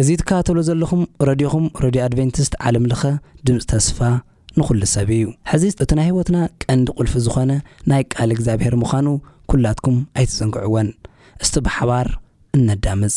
እዚ ትከታተልዎ ዘለኹም ረድዮኹም ረድዮ ኣድቬንትስት ዓለም ለኸ ድምጺ ተስፋ ንኹሉ ሰብ እዩ። ሕዚ እቲ ናይ ህይወትና ቀንዲ ቁልፊ ዝኾነ ናይ ቃል እግዚኣብሔር ምዃኑ ኩላትኩም ኣይትዘንግዕዎን። እስቲ ብሓባር እነዳምጽ።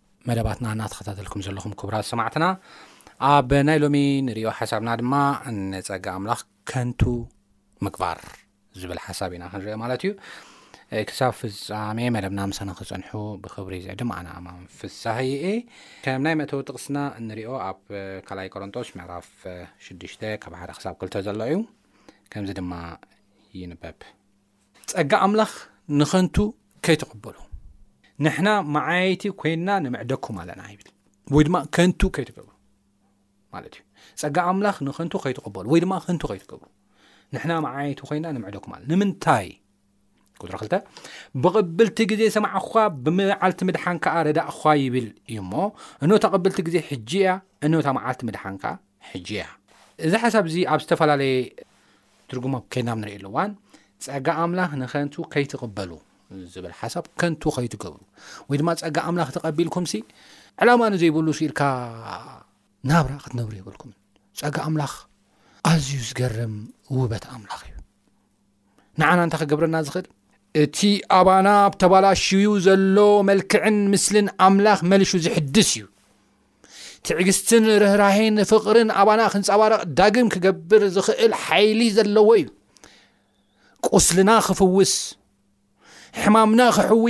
መደባትና እናተኸታተልኩም ዘለኹም ክቡራት ሰማዕትና ኣብ ናይ ሎሚ ንሪኦ ሓሳብና ድማ ንፀጋ ኣምላኽ ከንቱ ምግባር ዝብል ሓሳብ ኢና ክንሪኦ ማለት እዩ ክሳብ ፍፃሜ መደብና ምሳና ክፀንሑ ብክብሪ ዝዕድም ኣነ ኣማን ፍሳህይኤ ከም ናይ መእተዊ ጥቕስና እንሪኦ ኣብ ካልኣይ ቆሮንጦስ ምዕራፍ 6 ካብ ሓደ ክሳብ ክልተ ዘሎ እዩ ከምዚ ድማ ይንበብ ጸጋ ኣምላኽ ንኸንቱ ከይትቕበሉ ንሕና መዓየይቲ ኮይንና ንምዕደኩም ኣለና ይብል ወይ ድማ ከንቱ ከይትገብሩ ማለት እዩ ጸጋ ኣምላኽ ንኸንቱ ከይትቕበሉ ወይ ድማ ከንቱ ከይትገብሩ ንሕና መዓየይቲ ኮይንና ንምዕደኩም ኣለ ንምንታይ ቁድሪ ክልተ ብቕብልቲ ግዜ ሰማዕኳ ብምዓልቲ ምድሓን ከዓ ረዳእኳ ይብል እዩ እሞ እኖታ ቕብልቲ ግዜ ሕጂ እያ እኖታ መዓልቲ ምድሓን ከዓ ሕጂ እያ እዚ ሓሳብ እዚ ኣብ ዝተፈላለየ ትርጉም ኣብ ከይና ኣብ ንርእየሉ እዋን ጸጋ ኣምላኽ ንኸንቱ ከይትቕበሉ ዝብል ሓሳብ ከንቱ ከይትገብሩ ወይ ድማ ጸጋ ኣምላኽ ተቐቢልኩምሲ ዕላማ ንዘይብሉ ስኢልካ ናብራ ክትነብሩ የብልኩምን ጸጋ ኣምላኽ ኣዝዩ ዝገርም ውበት ኣምላኽ እዩ ንዓና እንታይ ክገብረና ዝኽእል እቲ ኣባና ኣብ ተባላሽዩ ዘሎ መልክዕን ምስልን ኣምላኽ መልሹ ዝሕድስ እዩ ትዕግስትን ርህራሄን ፍቕርን ኣባና ክንፀባረቕ ዳግም ክገብር ዝኽእል ሓይሊ ዘለዎ እዩ ቁስልና ክፍውስ ሕማምና ክሕዊ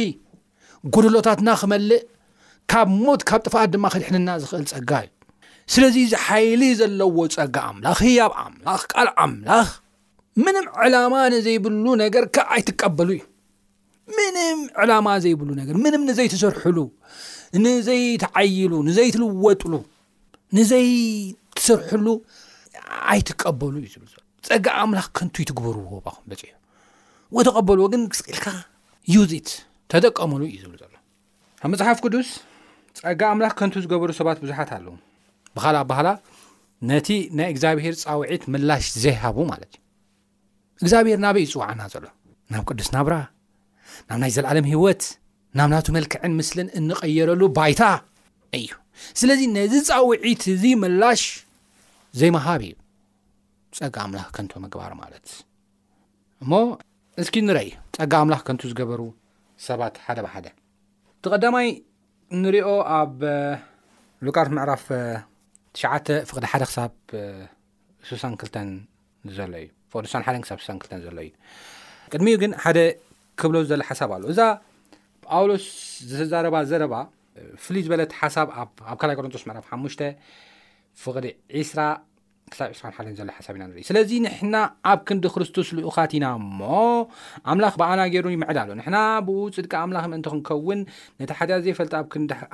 ጉድሎታትና ክመልእ ካብ ሞት ካብ ጥፍኣት ድማ ክድሕንና ዝኽእል ፀጋ እዩ ስለዚ እዚ ሓይሊ ዘለዎ ፀጋ ኣምላኽ ህያብ ኣምላኽ ቃል ኣምላኽ ምንም ዕላማ ንዘይብሉ ነገር ከ ኣይትቀበሉ እዩ ምንም ዕላማ ዘይብሉ ነገር ምንም ንዘይትሰርሕሉ ንዘይትዓይሉ ንዘይትልወጥሉ ንዘይትሰርሕሉ ኣይትቀበሉ እዩ ዝብል ዘሎ ፀጋ ኣምላኽ ከንቱ ይትግበርዎ ባኹም በፂ ወ ተቀበልዎ ግን ክስኢልካ ዩዚት ተጠቀምሉ እዩ ዝብል ዘሎ ኣብ መፅሓፍ ቅዱስ ፀጋ ኣምላኽ ከንቱ ዝገበሩ ሰባት ብዙሓት ኣለዉ ብካልኣ ባህላ ነቲ ናይ እግዚኣብሄር ፃውዒት ምላሽ ዘይሃቡ ማለት እዩ እግዚኣብሔር ናበይ ይፅዋዓና ዘሎ ናብ ቅዱስ ናብራ ናብ ናይ ዘለዓለም ህይወት ናብ ናቱ መልክዕን ምስልን እንቐየረሉ ባይታ እዩ ስለዚ ነዚ ፃውዒት እዚ ምላሽ ዘይመሃብ እዩ ፀጋ ኣምላኽ ከንቱ ምግባር ማለት እሞ እስኪ ንረይ ፀጋ ኣምላኽ ከንቱ ዝገበሩ ሰባት ሓደ ብሓደ እቲ ቐዳማይ ንሪኦ ኣብ ሉቃስ ምዕራፍ ትሽዓተ ፍቕዲ ሓደ ክሳብ ስሳን ክልተን ዘሎ እዩ ፎርሳን ሓደን ክሳብ ስሳን ክልተን ዘሎ እዩ ቅድሚኡ ግን ሓደ ክብሎ ዝዘለ ሓሳብ ኣሉ እዛ ጳውሎስ ዝተዛረባ ዘረባ ፍሉይ ዝበለት ሓሳብ ኣብ ካልይ ቆረንቶስ ምዕራፍ ሓሙሽተ ፍቕዲ ዒስራ ክሳብ ዕስራ ሓ ዘሎ ሓሳብ ኢና ንርኢ ስለዚ ንሕና ኣብ ክንዲ ክርስቶስ ልኡኻት ኢና እሞ ኣምላኽ ብኣና ገይሩ ይምዕዳ ኣሎ ንሕና ብኡ ፅድቂ ኣምላኽ ምእንቲ ክንከውን ነቲ ሓጢኣት ዘይፈልጥ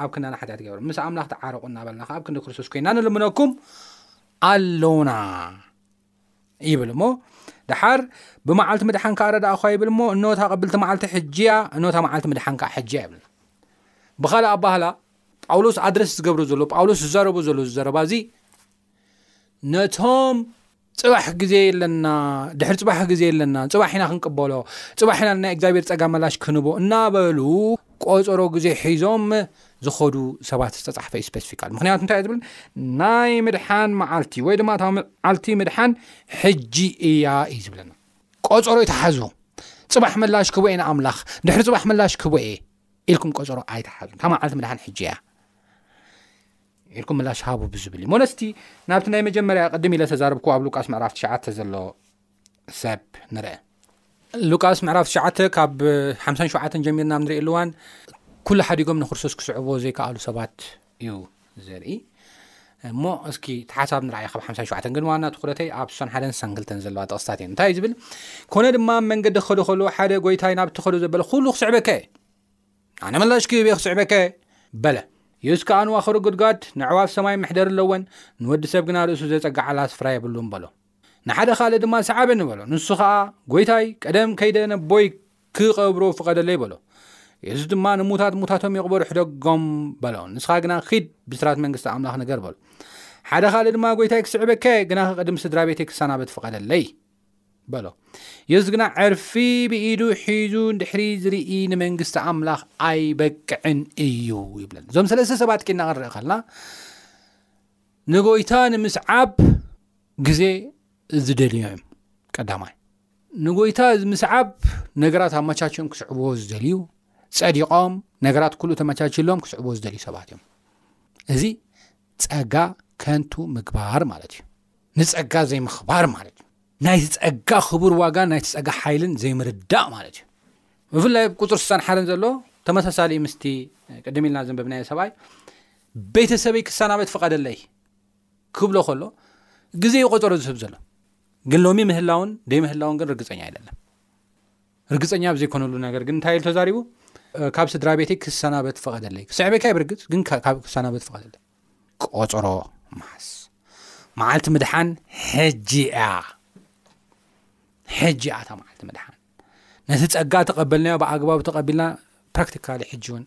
ኣብ ክንዳና ሓጢኣት ገይሩ ምስ ኣምላኽ ተዓረቑ እናበልና ከዓኣብ ክንዲ ክርስቶስ ኮይና ንልምነኩም ኣሎና ይብል እሞ ደሓር ብመዓልቲ ምድሓንካ ኣረዳእኳ ይብል እሞ እኖ እታ ቀብልቲ መዓልቲ ሕጂያ እኖ እታ መዓልቲ ምድሓንካ ሕጂያ ይብልና ብካልእ ኣባህላ ጳውሎስ ኣድረስ ዝገብሮ ዘሎ ጳውሎስ ዝዘረቦ ዘሎ ዝዘረባ እዚ ነቶም ፅባሕ ግዜ የለና ድሕሪ ፅባሕ ግዜ የለና ፅባሕ ኢና ክንቅበሎ ፅባሕ ኢና ናይ እግዚኣብሔር ፀጋ መላሽ ክንቦ እናበሉ ቆፀሮ ግዜ ሒዞም ዝኸዱ ሰባት ዝተፃሕፈ እዩ ስፐስፊካል ምክንያቱ እንታይ እዮ ዝብል ናይ ምድሓን መዓልቲ ወይ ድማ እታ መዓልቲ ምድሓን ሕጂ እያ እዩ ዝብለና ቆፀሮ ይተሓዙ ፅባሕ ምላሽ ክቦ እየ ንኣምላኽ ድሕሪ ፅባሕ ምላሽ ክቦ እየ ኢልኩም ቆፀሮ ኣይተሓዙ እታ መዓልቲ ምድሓን ሕጂ እያ ኢልኩም ምላሽ ሃቡ ብዝብል እዩ ሞለስቲ ናብቲ ናይ መጀመርያ ቅድም ኢለ ተዛርብኩ ኣብ ሉቃስ ምዕራፍ ትሽዓተ ዘሎ ሰብ ንርአ ሉቃስ ምዕራፍ ትሸዓተ ካብ ሓምሳን ሸውዓተን ጀሚርና ብ ንሪእኣሉዋን ኩሉ ሓዲጎም ንክርስቶስ ክስዕቦ ዘይከኣሉ ሰባት እዩ ዘርኢ እሞ እስኪ ተሓሳብ ንርኣያ ካብ ሓምሳን ሸዓተ ግን ዋና ትኩረተይ ኣብ ሱሳን ሓደን ሳን ክልተን ዘለዋ ጥቕስታት እየን እንታይ እዩ ዝብል ኮነ ድማ መንገዲ ክኸዶ ከሉ ሓደ ጎይታይ ናብ እትኸዶ ዘበለ ኩሉ ክስዕበከ ኣነ መላሽ ክህብ እየ ክስዕበከ በለ የሱስ ከኣ ንዋኸሩ ጉድጓድ ንዕዋፍ ሰማይ ምሕደር ኣለወን ንወዲ ሰብ ግና ርእሱ ዘጸግዓላ ስፍራ የብሉን በሎ ንሓደ ካልእ ድማ ሰዓበኒ በሎ። ንሱ ኸኣ፣ ጐይታይ፣ ቀደም ከይደ ነቦይ ክቐብሮ ፍቐደለይ በሎ። የሱስ ድማ፣ ንሙታት ሙታቶም ይቕበሩ ሕደጎም በሎ። ንስኻ ግና ኺድ፣ ብስራት መንግስቲ ኣምላኽ ንገር በሎ። ሓደ ካልእ ድማ፣ ጐይታይ፣ ክስዕበካ እየ፣ ግናኸ ቅድሚ ስድራ ቤተይ ክሰናበት ፍቐደለይ በሎ። የሱስ ግና ዕርፊ ብኢዱ ሒዙ ድሕሪ ዝርኢ ንመንግስቲ ኣምላኽ ኣይበቅዕን እዩ ይብለን። እዞም ሰለስተ ሰባት ኴንና ክንርኢ ከለና ንጐይታ ንምስዓብ ግዜ ዝደልዮ እዮም ቀዳማይ ንጎይታ ምስዓብ ነገራት ኣመቻችዮም ክስዕብዎ ዝደልዩ ጸዲቖም ነገራት ኩሉ ተመቻችሎም ክስዕብዎ ዝደልዩ ሰባት እዮም እዚ ጸጋ ከንቱ ምግባር ማለት እዩ ንጸጋ ዘይምኽባር ማለት እዩ ናይቲ ጸጋ ክቡር ዋጋ ናይቲ ጸጋ ሓይልን ዘይምርዳእ ማለት እዩ ብፍላይ ብ ቁፅሪ ስሳን ሓደን ዘሎ ተመሳሳሊ ምስቲ ቅድሚ ኢልና ዘንበብናዮ ሰብኣይ ቤተሰበይ ክሰናበት ፍቐደለይ ክብሎ ከሎ ግዜ ዩ ቆፀሮ ዝህብ ዘሎ ግን ሎሚ ምህላውን ደይምህላውን ግን ርግፀኛ ኣይደለም ርግፀኛ ኣብዘይኮነሉ ነገር ግን እንታይ ኢሉ ተዛሪቡ ካብ ስድራ ቤተይ ክሰናበት ፈቐደለይ ክስዕበካ ይብርግፅ ግን ካብ ክሰናበት ፈቐደለይ ቆፀሮ ማሓስ መዓልቲ ምድሓን ሕጂ እያ ሕጂ እያ እታ መዓልቲ ምድሓን ነቲ ፀጋ ተቐበልናዮ ብኣግባቡ ተቐቢልና ፕራክቲካሊ ሕጂ እውን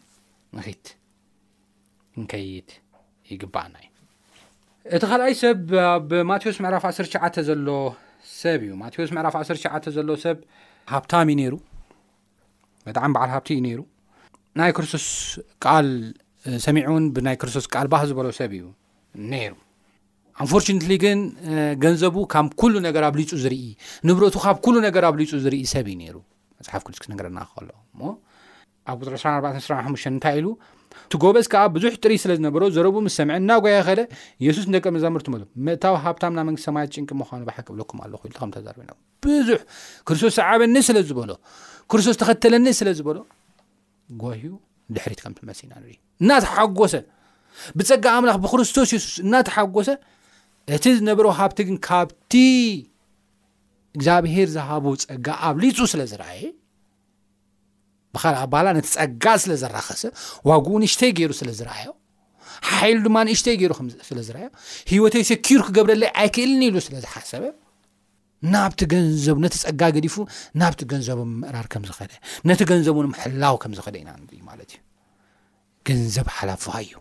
ንክት ክንከይድ ይግባኣና እዩ እቲ ካልኣይ ሰብ ኣብ ማቴዎስ ምዕራፍ 19 ዘሎ ሰብ እዩ ማቴዎስ ምዕራፍ 19 ዘሎ ሰብ ሃብታም እዩ ነይሩ ብጣዕሚ በዓል ሃብቲ እዩ ነይሩ ናይ ክርስቶስ ቃል ሰሚዑን ብናይ ክርስቶስ ቃል ባህ ዝበሎ ሰብ እዩ ነይሩ ኣንፎርነትሊ ግን ገንዘቡ ካብ ኩሉ ነገር ኣብሊፁ ዝርኢ ንብረቱ ካብ ኩሉ ነገር ኣብሊፁ ዝርኢ ሰብ እዩ ነይሩ መፅሓፍ ቅዱስ ክነገረና ከሎ እሞ ኣብ ቁፅሪ ዕስራን ኣርባዕተን ዕስራን ሓሙሽተን እንታይ ኢሉ? እቲ ጎበዝ ከኣ ብዙሕ ጥሪት ስለ ዝነበሮ ዘረብኡ ምስ ሰምዐ እናጎየ ኸደ፣ የሱስ ንደቀ መዛሙርቱ በሎም፣ ምእታው ሃብታም ናብ መንግስቲ ሰማያት ጭንቂ ምዃኑ ብሓቂ እብለኩም ኣለኹ ኢሉ ከም ተዛረበ ይነግሩ። ብዙሕ ክርስቶስ ሰዓበኒ ስለ ዝበሎ፣ ክርስቶስ ተኸተለኒ ስለ ዝበሎ ጓሂኡ ድሕሪት ከም ትመልስ ኢና ንርኢ። እናተሓጎሰ ብጸጋ ኣምላኽ ብክርስቶስ የሱስ እናተሓጎሰ እቲ ዝነበሮ ሃብቲ ግን ካብቲ እግዚኣብሄር ዝሃቦ ጸጋ ኣብሊጹ ስለ ዝረኣየ ብካልእ ኣባህላ ነቲ ጸጋ ስለ ዘራኸሰ ዋግኡ ንእሽተይ ገይሩ ስለ ዝረኣዮ ሓይሉ ድማ ንእሽተይ ገይሩ ስለ ዝረኣዮ ህይወተይ ሰኪር ክገብረለይ ኣይክእልን ኢሉ ስለ ዝሓሰበ ናብቲ ገንዘቡ ነቲ ጸጋ ገዲፉ ናብቲ ገንዘቡ ምምእራር ከም ዝኸደ ነቲ ገንዘቡ ንምሕላው ከም ዝኸደ ኢና ንርኢ ማለት እዩ ገንዘብ ሓላፍኻ እዩ።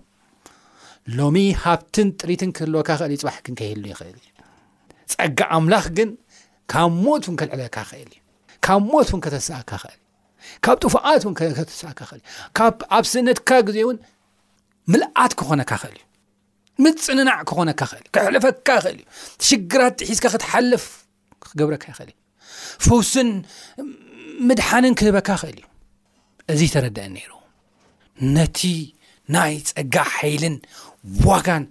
ሎሚ ሃብትን ጥሪትን ክህልወካ ክእል እዩ፣ ፅባሕ ግን ከይህሉ ይኽእል እዩ። ፀጋ ኣምላኽ ግን ካብ ሞት እውን ከልዕለካ ክእል እዩ። ካብ ሞት እውን ከተስኣካ ክእል እዩ። ካብ ጥፉኣት እውን ከተስኣካ ክእል እዩ። ካብ ኣብ ስነትካ ግዜ እውን ምልኣት ክኾነካ ክእል እዩ። ምፅንናዕ ክኾነካ ክእል እዩ። ክሕልፈካ ክእል እዩ። ሽግራት ሒዝካ ክትሓልፍ ክገብረካ ይኽእል እዩ ፈውስን ምድሓንን ክህበካ ክእል እዩ እዚ ተረድአን ነይሩ ነቲ ናይ ጸጋ ሓይልን ዋጋን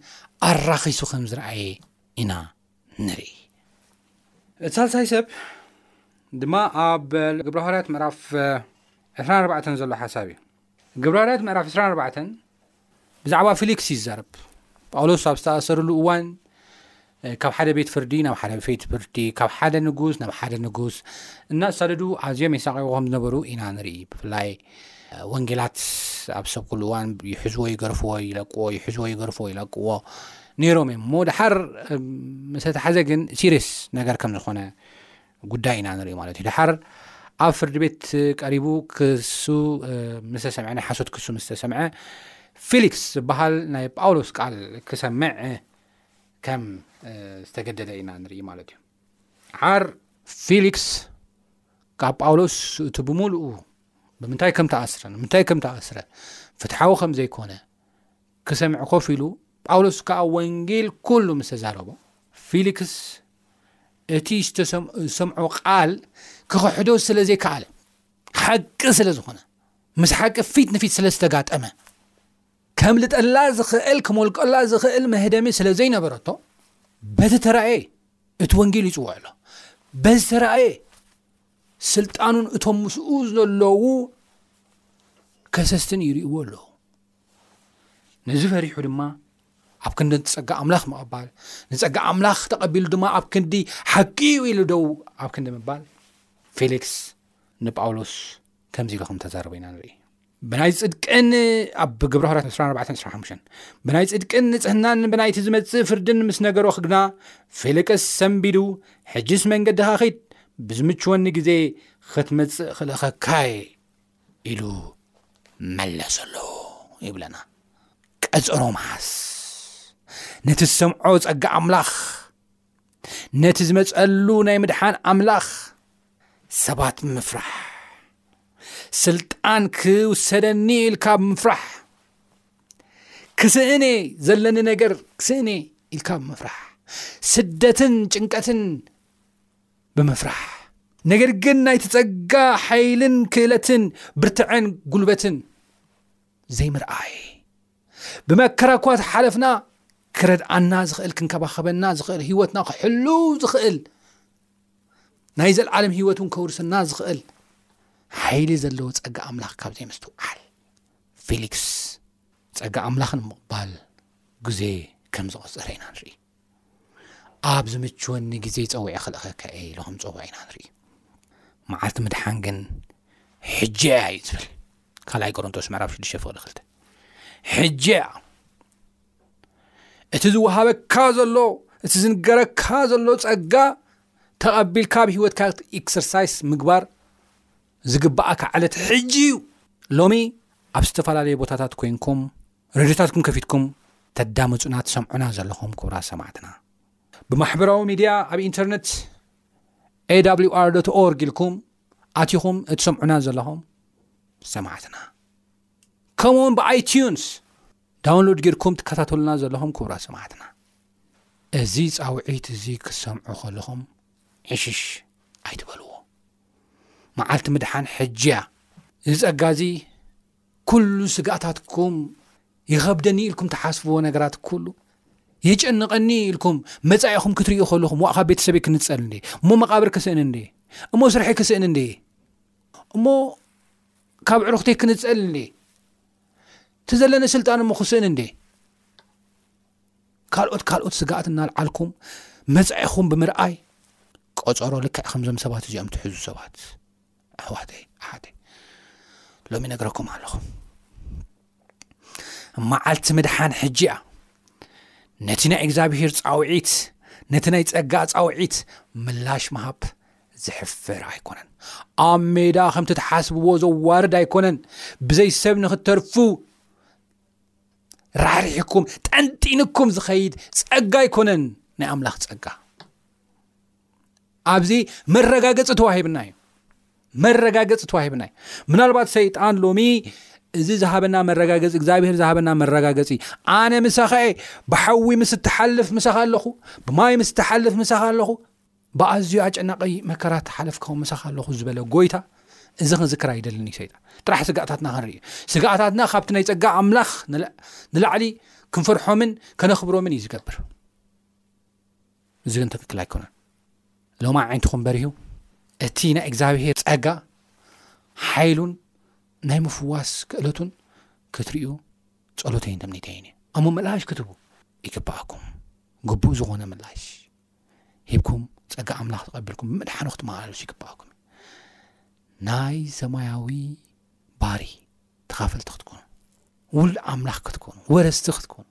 ኣራኺሱ ከም ዝረኣየ ኢና ንርኢ እቲ ሳልሳይ ሰብ ድማ ኣብ ግብራሃርያት ምዕራፍ 24 ዘሎ ሓሳብ እዩ ግብራሃርያት ምዕራፍ 24 ብዛዕባ ፊሊክስ ይዛረብ ጳውሎስ ኣብ ዝተኣሰርሉ እዋን ካብ ሓደ ቤት ፍርዲ ናብ ሓደ ፌት ፍርዲ ካብ ሓደ ንጉስ ናብ ሓደ ንጉስ እናሳደዱ ኣዝዮም የሳቀቁ ከም ዝነበሩ ኢና ንርኢ ብፍላይ ወንጌላት ኣብ ሰብ ኩሉ እዋን ይሕዝዎ ይገርፍዎ ይለቅዎ ይሕዝዎ ይገርፍዎ ይለቅዎ ነይሮም እዮም እሞ ድሓር መሰተሓዘ ግን ሲርስ ነገር ከም ዝኾነ ጉዳይ ኢና ንርኢ ማለት እዩ ድሓር ኣብ ፍርዲ ቤት ቀሪቡ ክሱ ምስ ተሰምዐ ናይ ሓሶት ክሱ ምስ ተሰምዐ ፊሊክስ ዝበሃል ናይ ጳውሎስ ቃል ክሰምዕ ከም ዝተገደደ ኢና ንርኢ ማለት እዩ ሓር ፊሊክስ ካብ ጳውሎስ እቲ ብምሉኡ ብምንታይ ከም ተኣስረ ንምንታይ ከም ተኣስረ ፍትሓዊ ከም ዘይኮነ ክሰምዕ ኮፍ ኢሉ፣ ጳውሎስ ከኣ ወንጌል ኩሉ ምስ ተዛረቦ፣ ፊሊክስ እቲ ዝሰምዖ ቃል ክኽሕዶ ስለ ዘይከኣለ፣ ሓቂ ስለ ዝኾነ፣ ምስ ሓቂ ፊት ንፊት ስለ ዝተጋጠመ፣ ከምልጠላ ዝኽእል ክሞልቀላ ዝኽእል መህደሚ ስለ ዘይነበረቶ፣ በቲ ተራእየ እቲ ወንጌል ይጽውዖ ኣሎ። በዚ ተራእየ ስልጣኑን እቶም ምስኡ ዘለዉ ከሰስትን ይርእዎ ኣለዉ ነዚ ፈሪሑ ድማ ኣብ ክንዲ ጸጋ ኣምላኽ ምቕባል ንጸጋ ኣምላኽ ተቐቢሉ ድማ ኣብ ክንዲ ሓቂ እዩ ኢሉ ደው ኣብ ክንዲ ምባል ፌሊክስ ንጳውሎስ ከምዚ ኢሉ ከም ተዛረበ ኢና ንርኢ ብናይ ፅድቅን ኣብ ግብረ ሃዋርያት 2425 ብናይ ፅድቅን ንፅህናን ብናይቲ ዝመፅእ ፍርድን ምስ ነገሮ ግና ፌልቅስ ሰንቢዱ ሕጅስ መንገድኻ ኺድ ብዝምችወኒ ግዜ ኽትመፅእ ኽልእኸካየ ኢሉ መለሰሉ ይብለና ቀፀሮ መሓስ ነቲ ዝሰምዖ ፀጋ ኣምላኽ ነቲ ዝመጸሉ ናይ ምድሓን ኣምላኽ ሰባት ምፍራሕ ስልጣን ክውሰደኒ ኢልካ ምፍራሕ ክስእኔ ዘለኒ ነገር ክስእኔ ኢልካ ብምፍራሕ ስደትን ጭንቀትን ብምፍራሕ ነገር ግን ናይቲ ጸጋ ሓይልን ክእለትን ብርትዐን ጉልበትን ዘይምርኣይ ብመከራ እኳ ተሓለፍና ክረድኣና ዝኽእል ክንከባኸበና ዝኽእል ሂወትና ክሕልው ዝኽእል ናይ ዘለዓለም ሂወት እውን ከውርስና ዝኽእል ሓይሊ ዘለዎ ፀጋ ኣምላኽ ካብ ዘይምስትውዓል ፊሊክስ ፀጋ ኣምላኽ ንምቕባል ግዜ ከም ዝቕፅረ ኢና ንርኢ ኣብ ዝምችወኒ ግዜ ጸዊዐ ክልእኸካ እየ ኢሉ ከምዝጸውዖ ኢና ንርኢ። መዓልቲ ምድሓን ግን ሕጂ እያ እዩ ዝብል ካልኣይ ቆሮንቶስ ምዕራፍ 6 ፍቕዲ ክልተ ሕጂ እያ እቲ ዝወሃበካ ዘሎ እቲ ዝንገረካ ዘሎ ጸጋ ተቐቢልካ ብ ሂወትካ ኤክሰርሳይስ ምግባር ዝግባኣካ ዕለት ሕጂ እዩ ሎሚ ኣብ ዝተፈላለዩ ቦታታት ኮንኩም ረድዮታትኩም ከፊትኩም ተዳምጹና ትሰምዑና ዘለኹም ክቡራት ሰማዕትና ብማሕበራዊ ሚድያ ኣብ ኢንተርነት ኤwr ዶ ኦርግ ኢልኩም ኣትኹም እትሰምዑና ዘለኹም ሰማዕትና ከምኡውን ብኣይትንስ ዳውንሎድ ጌርኩም ትከታተሉና ዘለኹም ክብራ ሰማዕትና እዚ ፃውዒት እዚ ክሰምዑ ከለኹም ዕሽሽ ኣይትበልዎ መዓልቲ ምድሓን ሕጂያ እዚ ፀጋ እዚ ኩሉ ስግኣታትኩም፣ ይኸብደኒ ኢልኩም ትሓስብዎ ነገራት ኩሉ፣ የጨንቐኒ ኢልኩም መጻኢኹም ክትርእዩ ከለኹም ዋእ ካብ ቤተሰበይ ክንጸል እንዴ እሞ መቓብር ክስእን እንዴ እሞ ስርሐይ ክስእን እንዴ እሞ ካብ ዕሩኽተይ ክንጸል እንዴ እቲ ዘለኒ ስልጣን እሞ ክስእን እንዴ ካልኦት ካልኦት ስግኣት እናልዓልኩም መጻኢኹም ብምርኣይ ቆፀሮ ልክዕ ከምዞም ሰባት እዚኦም ትሕዙ ሰባት ኣሕዋተይ ኣሓተይ ሎሚ ነገረኩም ኣለኹ መዓልቲ ምድሓን ሕጂ እያ ነቲ ናይ እግዚኣብሄር ፃውዒት ነቲ ናይ ፀጋ ፃውዒት ምላሽ መሃብ ዝሕፍር ኣይኮነን ኣብ ሜዳ ከምቲ ትሓስብዎ ዘዋርድ ኣይኮነን ብዘይ ሰብ ንኽተርፉ ራሕርሕኩም ጠንጢንኩም ዝኸይድ ፀጋ ኣይኮነን ናይ ኣምላኽ ፀጋ ኣብዚ መረጋገፂ ተዋሂብና እዩ መረጋገፂ ተዋሂብና እዩ ምናልባት ሰይጣን ሎሚ እዚ ዝሃበና መረጋገፂ እግዚኣብሄር ዝሃበና መረጋገፂ ኣነ ምሳኸኤ ብሓዊ ምስ እትሓልፍ ምሳኻ ኣለኹ ብማይ ምስ እትሓልፍ ምሳኻ ኣለኹ ብኣዝዩ ኣጨናቂ መከራ ተሓልፍካ ምሳኻ ኣለኹ ዝበለ ጎይታ እዚ ክንዝክር ኣይደልን እዩ ሰይጣን ጥራሕ ስጋእታትና ክንርኢ እዩ ስጋእታትና ካብቲ ናይ ፀጋ ኣምላኽ ንላዕሊ ክንፈርሖምን ከነኽብሮምን እዩ ዝገብር እዚ ግን ትክክል ኣይኮነን ሎማ ዓይንትኹም በሪሁ እቲ ናይ እግዚኣብሄር ጸጋ ሓይሉን ናይ ምፍዋስ ክእለቱን ክትሪኡ ጸሎተይን ትምኒተይን እዩ ኣሞ ምላሽ ክትቡ ይግባኣኩም ግቡእ ዝኾነ ምላሽ ሂብኩም ጸጋ ኣምላኽ ተቐቢልኩም ብምድሓኑ ክትመላለሱ ይግባኣኩም እዩ ናይ ሰማያዊ ባሪ ተኻፈልቲ ክትኮኑ ውሉድ ኣምላኽ ክትኮኑ ወረስቲ ክትኮኑ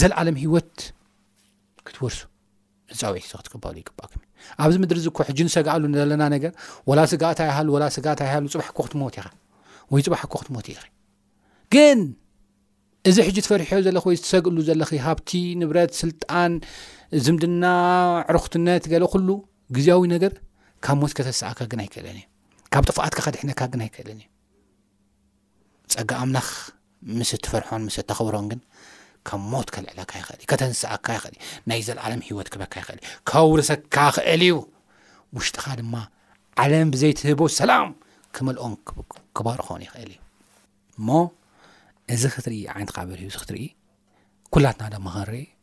ዘለዓለም ሂወት ክትወርሱ ንፃውዒት ክትቅበሉ ይግባኩም እዩ ኣብዚ ምድሪ እዚ ኮ ሕጂ ንሰግኣሉ ዘለና ነገር ወላ ስግኣት ኣይሃሉ ወላ ስግኣት ኣይሃሉ ፅባሕ ኮ ክትሞት ኢኻ ወይ ፅባሕ ኮ ክትሞት ኢኺ ግን እዚ ሕጂ ትፈርሕዮ ዘለኪ ወይ ዝትሰግእሉ ዘለኺ ሃብቲ ንብረት ስልጣን ዝምድና ዕርክትነት ገለ ኩሉ ግዜያዊ ነገር ካብ ሞት ከተሰኣካ ግን ኣይክእለን እዩ ካብ ጥፍኣትካ ከድሕነካ ግን ኣይክእለን እዩ ጸጋ ኣምላኽ ምስ እትፈርሖን ምስ እተኽብሮን ግን ካብ ሞት ከልዕለካ ይኽእል እዩ ከተንስኣካ ይኽእል እዩ ናይ ዘለዓለም ህይወት ክበካ ይኽእል እዩ ከውርሰካ ይኽእል እዩ ውሽጥኻ ድማ ዓለም ብዘይትህቦ ሰላም ክመልኦን ክባርኾን ይኽእል እዩ እሞ እዚ ክትርኢ ዓይነትካ በርሂ እዚ ክትርኢ ኩላትና ደማ ክንርኢ